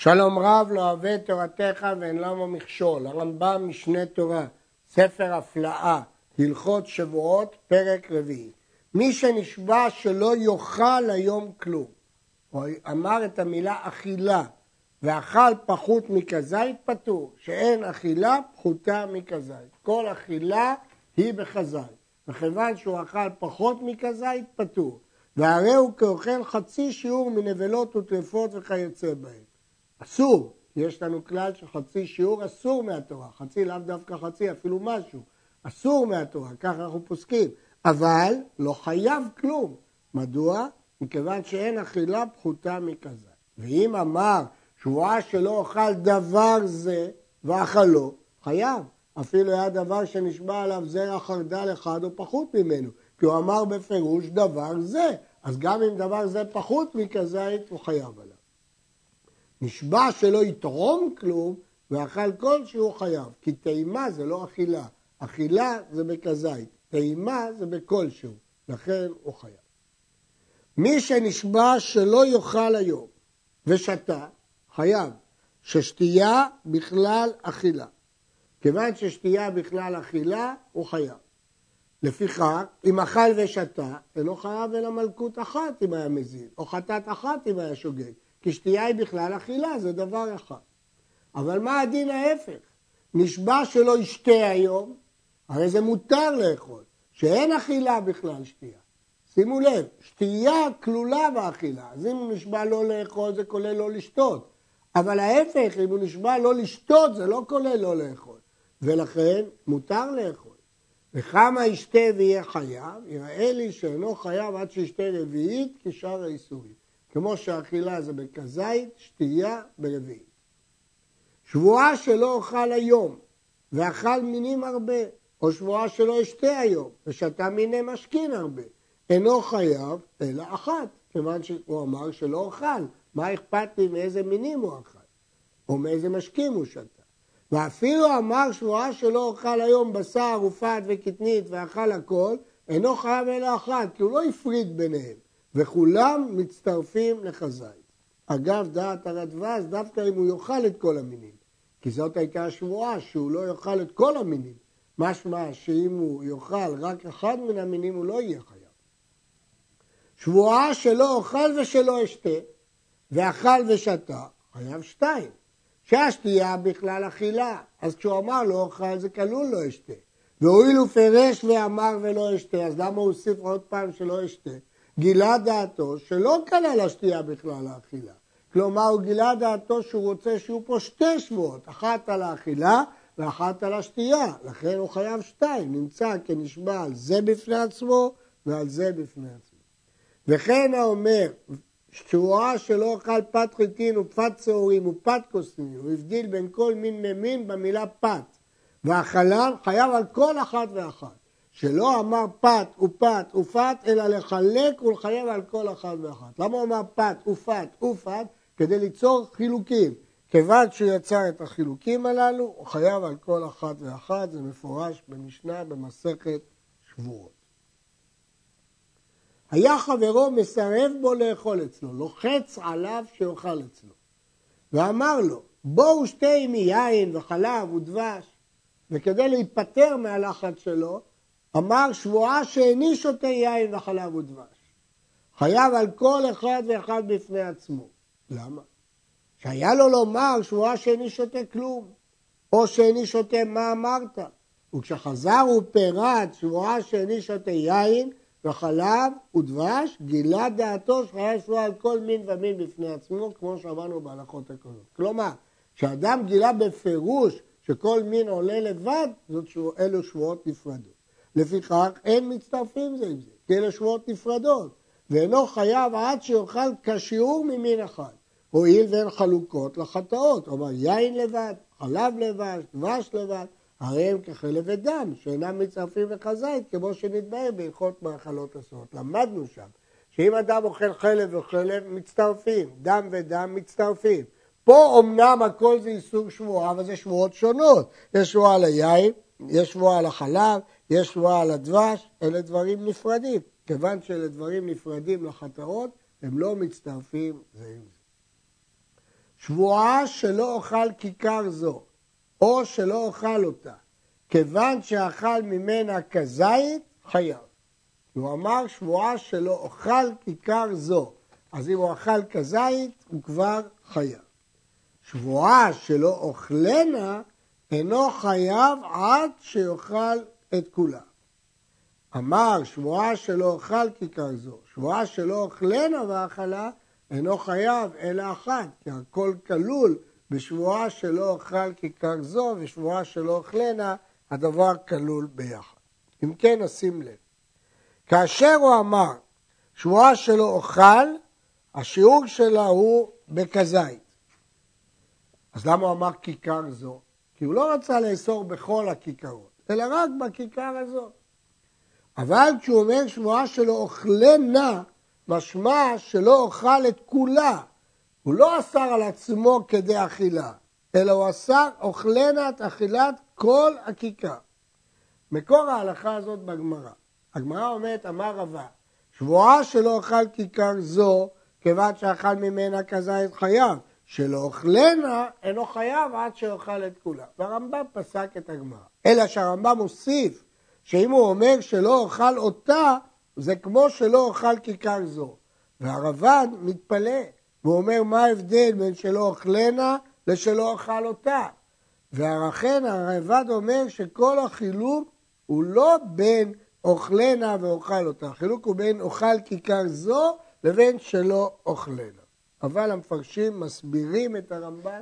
שלום רב לא אוהב תורתך ואין למה מכשול. הרמב"ם משנה תורה, ספר הפלאה, הלכות שבועות, פרק רביעי. מי שנשבע שלא יאכל היום כלום, הוא אמר את המילה אכילה, ואכל פחות מכזית פטור, שאין אכילה פחותה מכזית. כל אכילה היא בכזית, וכיוון שהוא אכל פחות מכזית פטור. והרי הוא כאוכל חצי שיעור מנבלות וטרפות וכיוצא בהם. אסור, יש לנו כלל שחצי שיעור אסור מהתורה, חצי לאו דווקא חצי, אפילו משהו, אסור מהתורה, ככה אנחנו פוסקים, אבל לא חייב כלום. מדוע? מכיוון שאין אכילה פחותה מכזה. ואם אמר שבועה שלא אוכל דבר זה ואכלו, חייב. אפילו היה דבר שנשבע עליו זרע חרדל אחד או פחות ממנו, כי הוא אמר בפירוש דבר זה, אז גם אם דבר זה פחות מכזית, הוא חייב עליו. נשבע שלא יתרום כלום, ואכל כלשהו חייב, כי טעימה זה לא אכילה, אכילה זה בכזית, טעימה זה בכלשהו, לכן הוא חייב. מי שנשבע שלא יאכל היום ושתה, חייב, ששתייה בכלל אכילה. כיוון ששתייה בכלל אכילה, הוא חייב. לפיכך, אם אכל ושתה, אינו חייב אלא מלכות אחת אם היה מזין, או חטאת אחת אם היה שוגג, כי שתייה היא בכלל אכילה, זה דבר אחד. אבל מה הדין ההפך? נשבע שלא ישתה היום, הרי זה מותר לאכול, שאין אכילה בכלל שתייה. שימו לב, שתייה כלולה באכילה, אז אם הוא נשבע לא לאכול זה כולל לא לשתות. אבל ההפך, אם הוא נשבע לא לשתות זה לא כולל לא לאכול. ולכן מותר לאכול. וכמה ישתה ויהיה חייב, יראה לי שאינו חייב עד שישתה רביעית כשאר האיסורים. כמו שאכילה זה בכזית, שתייה ברביעית. שבועה שלא אוכל היום ואכל מינים הרבה, או שבועה שלא אשתה היום ושתה מיני משכין הרבה, אינו חייב אלא אחת, כיוון שהוא אמר שלא אוכל. מה אכפת לי מאיזה מינים הוא אכל, או מאיזה משקים הוא שתה. ואפילו אמר שבועה שלא אוכל היום בשר ופת וקטנית ואכל הכל, אינו חייב אלא אחת, כי הוא לא הפריד ביניהם, וכולם מצטרפים לחזאי. אגב, דעת הרדווז, דווקא אם הוא יאכל את כל המינים, כי זאת הייתה השבועה, שהוא לא יאכל את כל המינים. משמע שאם הוא יאכל רק אחד מן המינים, הוא לא יהיה חייב. שבועה שלא אוכל ושלא אשתה, ואכל ושתה, חייב שתיים. שהשתייה בכלל אכילה, אז כשהוא אמר לא אוכל זה כלול לא אשתה. והואיל הוא פירש ואמר ולא אשתה, אז למה הוא הוסיף עוד פעם שלא אשתה? גילה דעתו שלא כלל השתייה בכלל האכילה. כלומר, הוא גילה דעתו שהוא רוצה שיהיו פה שתי שבועות, אחת על האכילה ואחת על השתייה. לכן הוא חייב שתיים, נמצא כנשבע על זה בפני עצמו ועל זה בפני עצמו. וכן האומר, שבועה שלא אכל פת חיטין ופת שעורים ופת כוסמי, הוא הבדיל בין כל מין ממין במילה פת, והחלל חייב על כל אחת ואחת. שלא אמר פת ופת ופת, אלא לחלק ולחייב על כל אחת ואחת. למה הוא אמר פת ופת ופת? כדי ליצור חילוקים. כיוון שהוא יצר את החילוקים הללו, הוא חייב על כל אחת ואחת, זה מפורש במשנה במסכת שבועות. היה חברו מסרב בו לאכול אצלו, לוחץ עליו שיאכל אצלו. ואמר לו, בואו שתה עמי יין וחלב ודבש. וכדי להיפטר מהלחץ שלו, אמר שבועה שאיני שותה יין וחלב ודבש. חייב על כל אחד ואחד בפני עצמו. למה? שהיה לו לומר שבועה שאיני שותה כלום, או שאיני שותה מה אמרת. וכשחזר הוא פירט שבועה שאיני שותה יין, וחלב ודבש, גילה דעתו שחייב שבועה על כל מין ומין בפני עצמו, כמו שאמרנו בהלכות הקודמות. כלומר, כשאדם גילה בפירוש שכל מין עולה לבד, זאת שבוע, אלו שבועות נפרדות. לפיכך, אין מצטרפים זה עם זה, כי אלו שבועות נפרדות, ואינו חייב עד שיאכל כשיעור ממין אחד, הואיל והן חלוקות לחטאות, כלומר יין לבד, חלב לבד, דבש לבד, הרי הם כחלב ודם, שאינם מצטרפים לחזית, כמו שנתבהר בהלכות מאכלות אסורות. למדנו שם, שאם אדם אוכל חלב וחלב, מצטרפים, דם ודם מצטרפים. פה אמנם הכל זה איסור שבועה, אבל זה שבועות שונות. יש שבועה על היין, יש שבועה על החלב, יש שבועה על הדבש, אלה דברים נפרדים. כיוון שאלה דברים נפרדים לחטאות, הם לא מצטרפים זה עם זה. שבועה שלא אוכל כיכר זו, או שלא אוכל אותה, כיוון שאכל ממנה כזית, חייב. הוא אמר שבועה שלא אוכל כיכר זו, אז אם הוא אכל כזית, הוא כבר חייב. שבועה שלא אוכלנה, אינו חייב עד שיאכל את כולה. אמר שבועה שלא אוכל כיכר זו, שבועה שלא אוכלנה ואכלה, אינו חייב אלא אחת, כי הכל כלול בשבועה שלא אוכל כיכר זו ושבועה שלא אוכלנה, הדבר כלול ביחד. אם כן, נשים לב. כאשר הוא אמר שבועה שלא אוכל, השיעור שלה הוא בכזית. אז למה הוא אמר כיכר זו? כי הוא לא רצה לאסור בכל הכיכרות, אלא רק בכיכר הזאת. אבל כשהוא אומר שבועה שלא אוכלנה, משמע שלא אוכל את כולה. הוא לא אסר על עצמו כדי אכילה, אלא הוא אסר אוכלנה את אכילת כל הכיכר. מקור ההלכה הזאת בגמרא. הגמרא אומרת, אמר רבה, שבועה שלא אוכל כיכר זו, כיוון שאכל ממנה כזית חייב, שלא אוכלנה אינו חייב עד שאוכל את כולה. והרמב"ם פסק את הגמרא. אלא שהרמב"ם מוסיף שאם הוא אומר שלא אוכל אותה, זה כמו שלא אוכל כיכר זו. והרב"ן מתפלא, והוא אומר מה ההבדל בין שלא אוכלנה לשלא אוכל אותה. ולכן הרב"ד אומר שכל החילוק הוא לא בין אוכלנה ואוכל אותה, החילוק הוא בין אוכל כיכר זו לבין שלא אוכלנה. אבל המפרשים מסבירים את הרמב"ן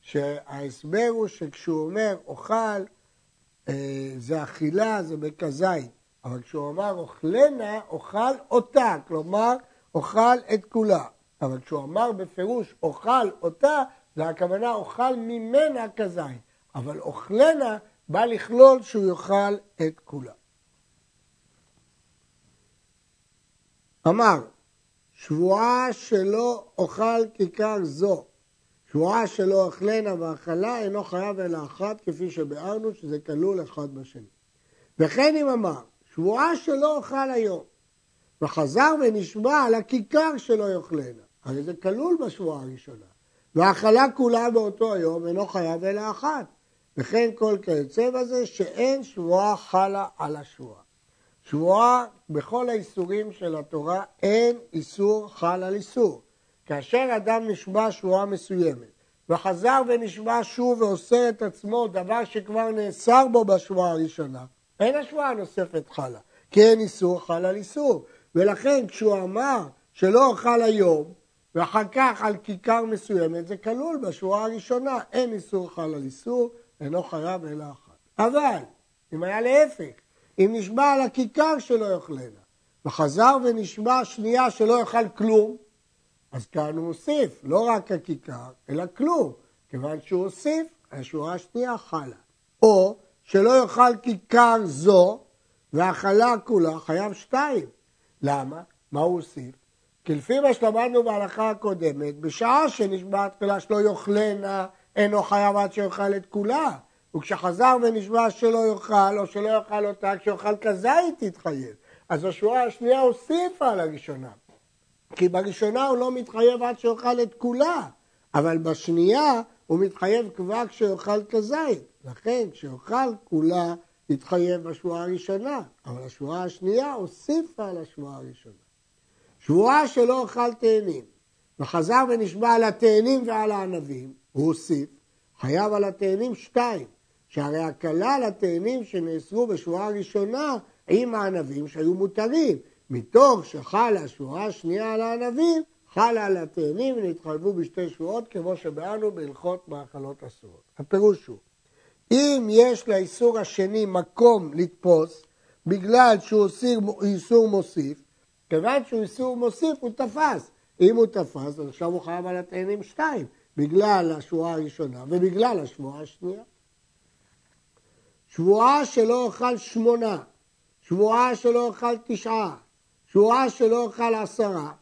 שההסבר הוא שכשהוא אומר אוכל אה, זה אכילה, זה בכזית, אבל כשהוא אמר אוכלנה, אוכל אותה, כלומר אוכל את כולה. אבל כשהוא אמר בפירוש אוכל אותה, זה הכוונה אוכל ממנה כזית. אבל אוכלנה בא לכלול שהוא יאכל את כולה. אמר, שבועה שלא אוכל כיכר זו, שבועה שלא אוכלנה ואכלה, אינו חייב אלא אחת, כפי שביארנו, שזה כלול אחד בשני. וכן אם אמר, שבועה שלא אוכל היום, וחזר ונשבע על הכיכר שלא יאכלנה, הרי זה כלול בשבועה הראשונה. והאכלה כולה באותו היום אינו חייב אלא אחת. וכן כל כיוצא בזה שאין שבועה חלה על השבועה. שבועה, בכל האיסורים של התורה אין איסור חל על איסור. כאשר אדם נשבע שבועה מסוימת וחזר ונשבע שוב ואוסר את עצמו דבר שכבר נאסר בו בשבועה הראשונה, אין השבועה הנוספת חלה, כי אין איסור חל על איסור. ולכן כשהוא אמר שלא אוכל היום ואחר כך על כיכר מסוימת, זה כלול בשבועה הראשונה, אין איסור חל על איסור, אינו חייב אלא אחת. אבל, אם היה להפך, אם נשבע על הכיכר שלא יאכלנה, וחזר ונשבע שנייה שלא יאכל כלום, אז כאן הוא הוסיף, לא רק הכיכר, אלא כלום. כיוון שהוא הוסיף, השורה השנייה חלה. או שלא יאכל כיכר זו, והאכלה כולה חייב שתיים. למה? מה הוא הוסיף? כי לפי מה שלמדנו בהלכה הקודמת, בשעה שנשבע תפילה שלא יאכלנה, אינו חייב עד שיאכל את כולה. וכשחזר ונשבע שלא יאכל, או שלא יאכל אותה, כשיאכל כזית תתחייב. אז השורה השנייה הוסיפה על הראשונה. כי בראשונה הוא לא מתחייב עד שיאכל את כולה, אבל בשנייה הוא מתחייב כבר כשיאכל כזית. לכן כשיאכל כולה יתחייב בשבועה הראשונה, אבל השבועה השנייה הוסיפה על השבועה הראשונה. שבועה שלא אכל תאנים, וחזר ונשבע על התאנים ועל הענבים, הוא הוסיף, חייב על התאנים שתיים, שהרי הקלה על שנאסרו בשבועה הראשונה עם הענבים שהיו מותרים, מתוך שחלה השבועה השנייה על הענבים, חלה על התאנים ונתחייבו בשתי שבועות כמו שבאנו בהלכות מאכלות אסורות. הפירוש הוא, אם יש לאיסור השני מקום לתפוס, בגלל שהוא איסור מוסיף, כיוון שהוא איסור מוסיף הוא תפס. אם הוא תפס, אז עכשיו הוא חייב על התאנים שתיים, בגלל השבועה הראשונה ובגלל השבועה השנייה. שבועה שלא אוכל שמונה, שבועה שלא אוכל תשעה, שבועה שלא אוכל עשרה,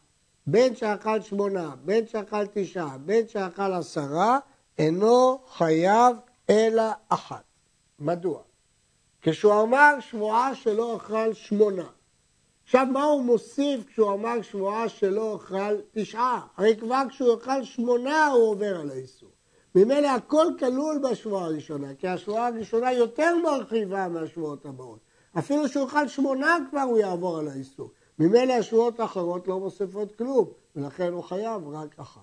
בין שאכל שמונה, בין שאכל תשעה, בין שאכל עשרה, אינו חייב אלא אחת. מדוע? כשהוא אמר שבועה שלא אכל שמונה, עכשיו, מה הוא מוסיף כשהוא אמר שבועה שלא אוכל תשעה? הרי כבר כשהוא אוכל שמונה הוא עובר על האיסור. ממילא הכל כלול בשבועה הראשונה, כי השבועה הראשונה יותר מרחיבה מהשבועות הבאות. אפילו שהוא אוכל שמונה כבר הוא יעבור על האיסור. ממילא השבועות האחרות לא מוסיפות כלום, ולכן הוא חייב רק אחת.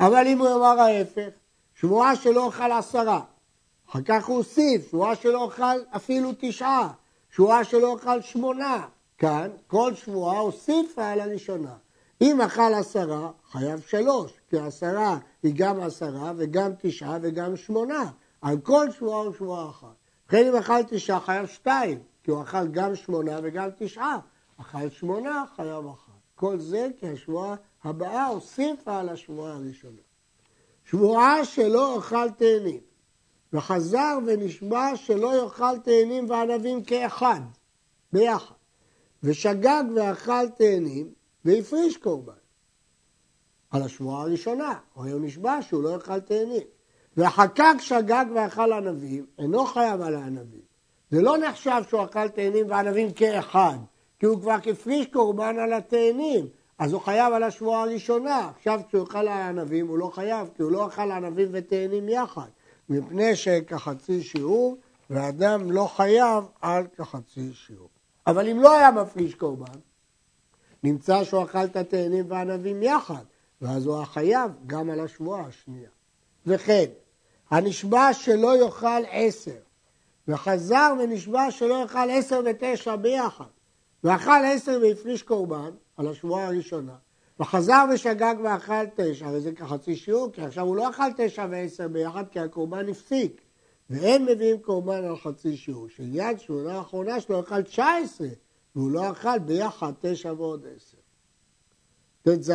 אבל אם הוא אמר ההפך, שבועה שלא אוכל עשרה, אחר כך הוא הוסיף, שבועה שלא אוכל אפילו תשעה, שבועה שלא אוכל שמונה, כאן כל שבועה הוסיפה על הראשונה. אם אכל עשרה, חייב שלוש, כי עשרה היא גם עשרה וגם תשעה וגם שמונה. על כל שבועה הוא שבועה אחת. וכן אם אכל תשעה, חייב שתיים, כי הוא אכל גם שמונה וגם תשעה. אכל שמונה, חייב אחת. כל זה כי השבועה הבאה הוסיפה על השבועה הראשונה. שבועה שלא אכל תאנים, וחזר ונשבע שלא יאכל תאנים וענבים כאחד, ביחד. ושגג ואכל תאנים והפריש קורבן. על השבועה הראשונה, הוא נשבע שהוא לא יאכל תאנים. וחקק שגג ואכל ענבים, אינו חייב על הענבים. זה לא נחשב שהוא אכל תאנים וענבים כאחד, כי הוא כבר הפריש קורבן על התאנים, אז הוא חייב על השבועה הראשונה. עכשיו כשהוא אכל הענבים הוא לא חייב, כי הוא לא אכל ענבים ותאנים יחד, מפני שכחצי שיעור, ואדם לא חייב על כחצי שיעור. אבל אם לא היה מפריש קורבן, נמצא שהוא אכל את התאנים והענבים יחד, ואז הוא החייב גם על השבועה השנייה. וכן, הנשבע שלא יאכל עשר, וחזר ונשבע שלא יאכל עשר ותשע ביחד, ואכל עשר והפריש קורבן על השבועה הראשונה, וחזר ושגג ואכל תשע, הרי זה כחצי שיעור, כי עכשיו הוא לא אכל תשע ועשר ביחד, כי הקורבן הפסיק. ואין מביאים קורבן על חצי שיעור, שיד שמונה האחרונה שלו אכל תשע עשרה, והוא לא אכל ביחד תשע ועוד עשר. ט"ז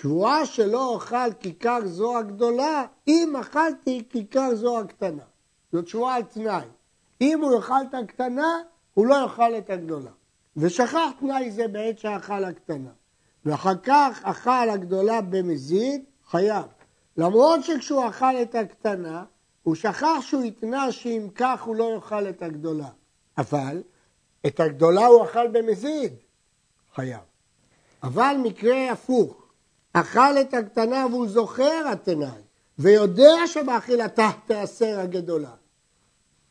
שבועה שלא אוכל כיכר זו הגדולה, אם אכלתי כיכר זו הקטנה. זאת שבועה על תנאי. אם הוא יאכל את הקטנה, הוא לא יאכל את הגדולה. ושכח תנאי זה בעת שאכל הקטנה. ואחר כך אכל הגדולה במזיד, חייב. למרות שכשהוא אכל את הקטנה, הוא שכח שהוא התנה שאם כך הוא לא יאכל את הגדולה. אבל את הגדולה הוא אכל במזיד, חייב. אבל מקרה הפוך, אכל את הקטנה והוא זוכר התנאי, ויודע שבאכילתה תיאסר הגדולה.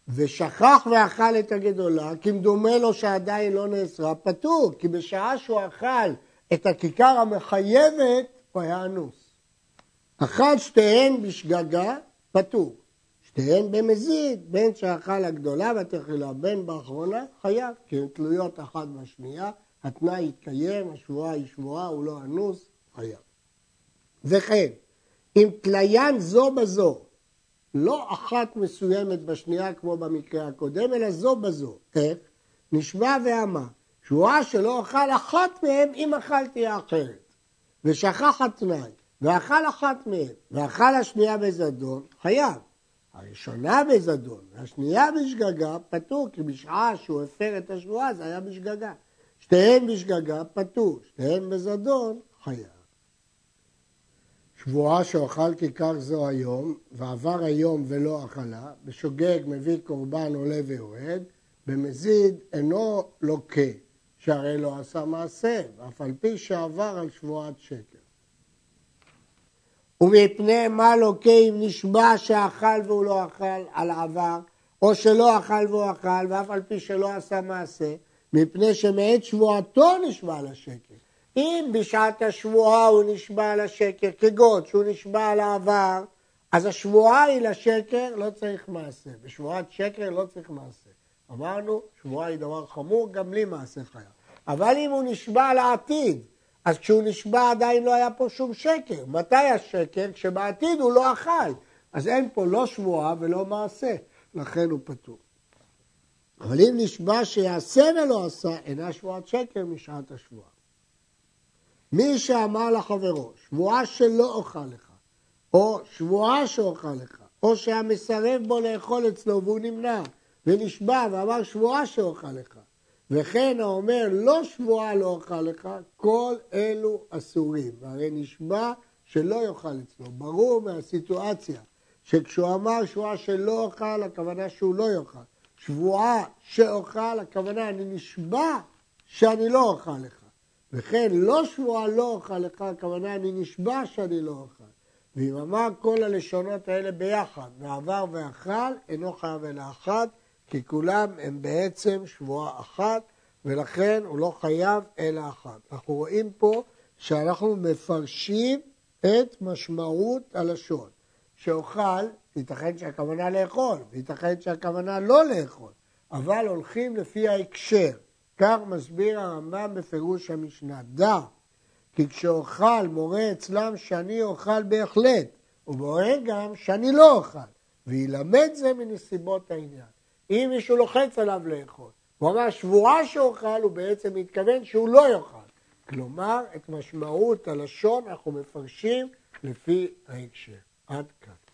ושכח ואכל את הגדולה, כמדומה לו שעדיין לא נאסרה, פטור, כי בשעה שהוא אכל את הכיכר המחייבת, הוא היה אנוס. אכל שתיהן בשגגה, פטור. שתיהן במזיד, בין שאכל הגדולה והתחילה, בין באחרונה, חייב, כי הן תלויות אחת בשנייה, התנאי יתקיים, השבועה היא שבועה, הוא לא אנוס, חייב. וכן, אם תליין זו בזו, לא אחת מסוימת בשנייה כמו במקרה הקודם, אלא זו בזו. איך? נשבע ואמר, שבועה שלא אכל אחת מהם אם אכלתי האחרת. ושכח התנאי, ואכל אחת מהם, ואכל השנייה בזדון, חייב. הראשונה בזדון, והשנייה בשגגה, פטור, כי בשעה שהוא הפר את השבועה זה היה בשגגה. שתיהן בשגגה, פטור, שתיהן בזדון, חייב. שבועה שאוכל כיכר זו היום, ועבר היום ולא אכלה, בשוגג מביא קורבן עולה ויורד, במזיד אינו לוקה, שהרי לא עשה מעשה, ואף על פי שעבר על שבועת שקר. ומפני מה לוקה אם נשבע שאכל והוא לא אכל על עבר, או שלא אכל והוא אכל, ואף על פי שלא עשה מעשה, מפני שמעת שבועתו נשבע על השקר. אם בשעת השבועה הוא נשבע על השקר, כגון שהוא נשבע על העבר, אז השבועה היא לשקר, לא צריך מעשה. בשבועת שקר לא צריך מעשה. אמרנו, שבועה היא דבר חמור, גם בלי מעשה חייב. אבל אם הוא נשבע לעתיד, אז כשהוא נשבע עדיין לא היה פה שום שקר. מתי השקר? כשבעתיד הוא לא אכל. אז אין פה לא שבועה ולא מעשה, לכן הוא פטור. אבל אם נשבע שיעשה ולא עשה, אינה שבועת שקר משעת השבועה. מי שאמר לחברו, שבועה שלא אוכל לך, או שבועה שאוכל לך, או שהיה מסרב בו לאכול אצלו והוא נמנע, ונשבע ואמר שבועה שאוכל לך, וכן האומר לא שבועה לא אוכל לך, כל אלו אסורים. והרי נשבע שלא יאכל אצלו. ברור מהסיטואציה שכשהוא אמר שבועה שלא אוכל, הכוונה שהוא לא יאכל. שבועה שאוכל, הכוונה אני נשבע שאני לא אוכל לך. וכן לא שבועה לא אוכל לך, הכוונה אני נשבע שאני לא אוכל. ואם אמר כל הלשונות האלה ביחד, ועבר ואכל, אינו חייב אלא אחת, כי כולם הם בעצם שבועה אחת, ולכן הוא לא חייב אלא אחת. אנחנו רואים פה שאנחנו מפרשים את משמעות הלשון. שאוכל, ייתכן שהכוונה לאכול, וייתכן שהכוונה לא לאכול, אבל הולכים לפי ההקשר. כך מסביר הרמב"ם בפירוש המשנה. דע, כי כשאוכל מורה אצלם שאני אוכל בהחלט, ומורה גם שאני לא אוכל, וילמד זה מנסיבות העניין. אם מישהו לוחץ עליו לאכול, הוא אמר שבועה שאוכל, הוא בעצם מתכוון שהוא לא יאכל. כלומר, את משמעות הלשון אנחנו מפרשים לפי ההקשר. עד כאן.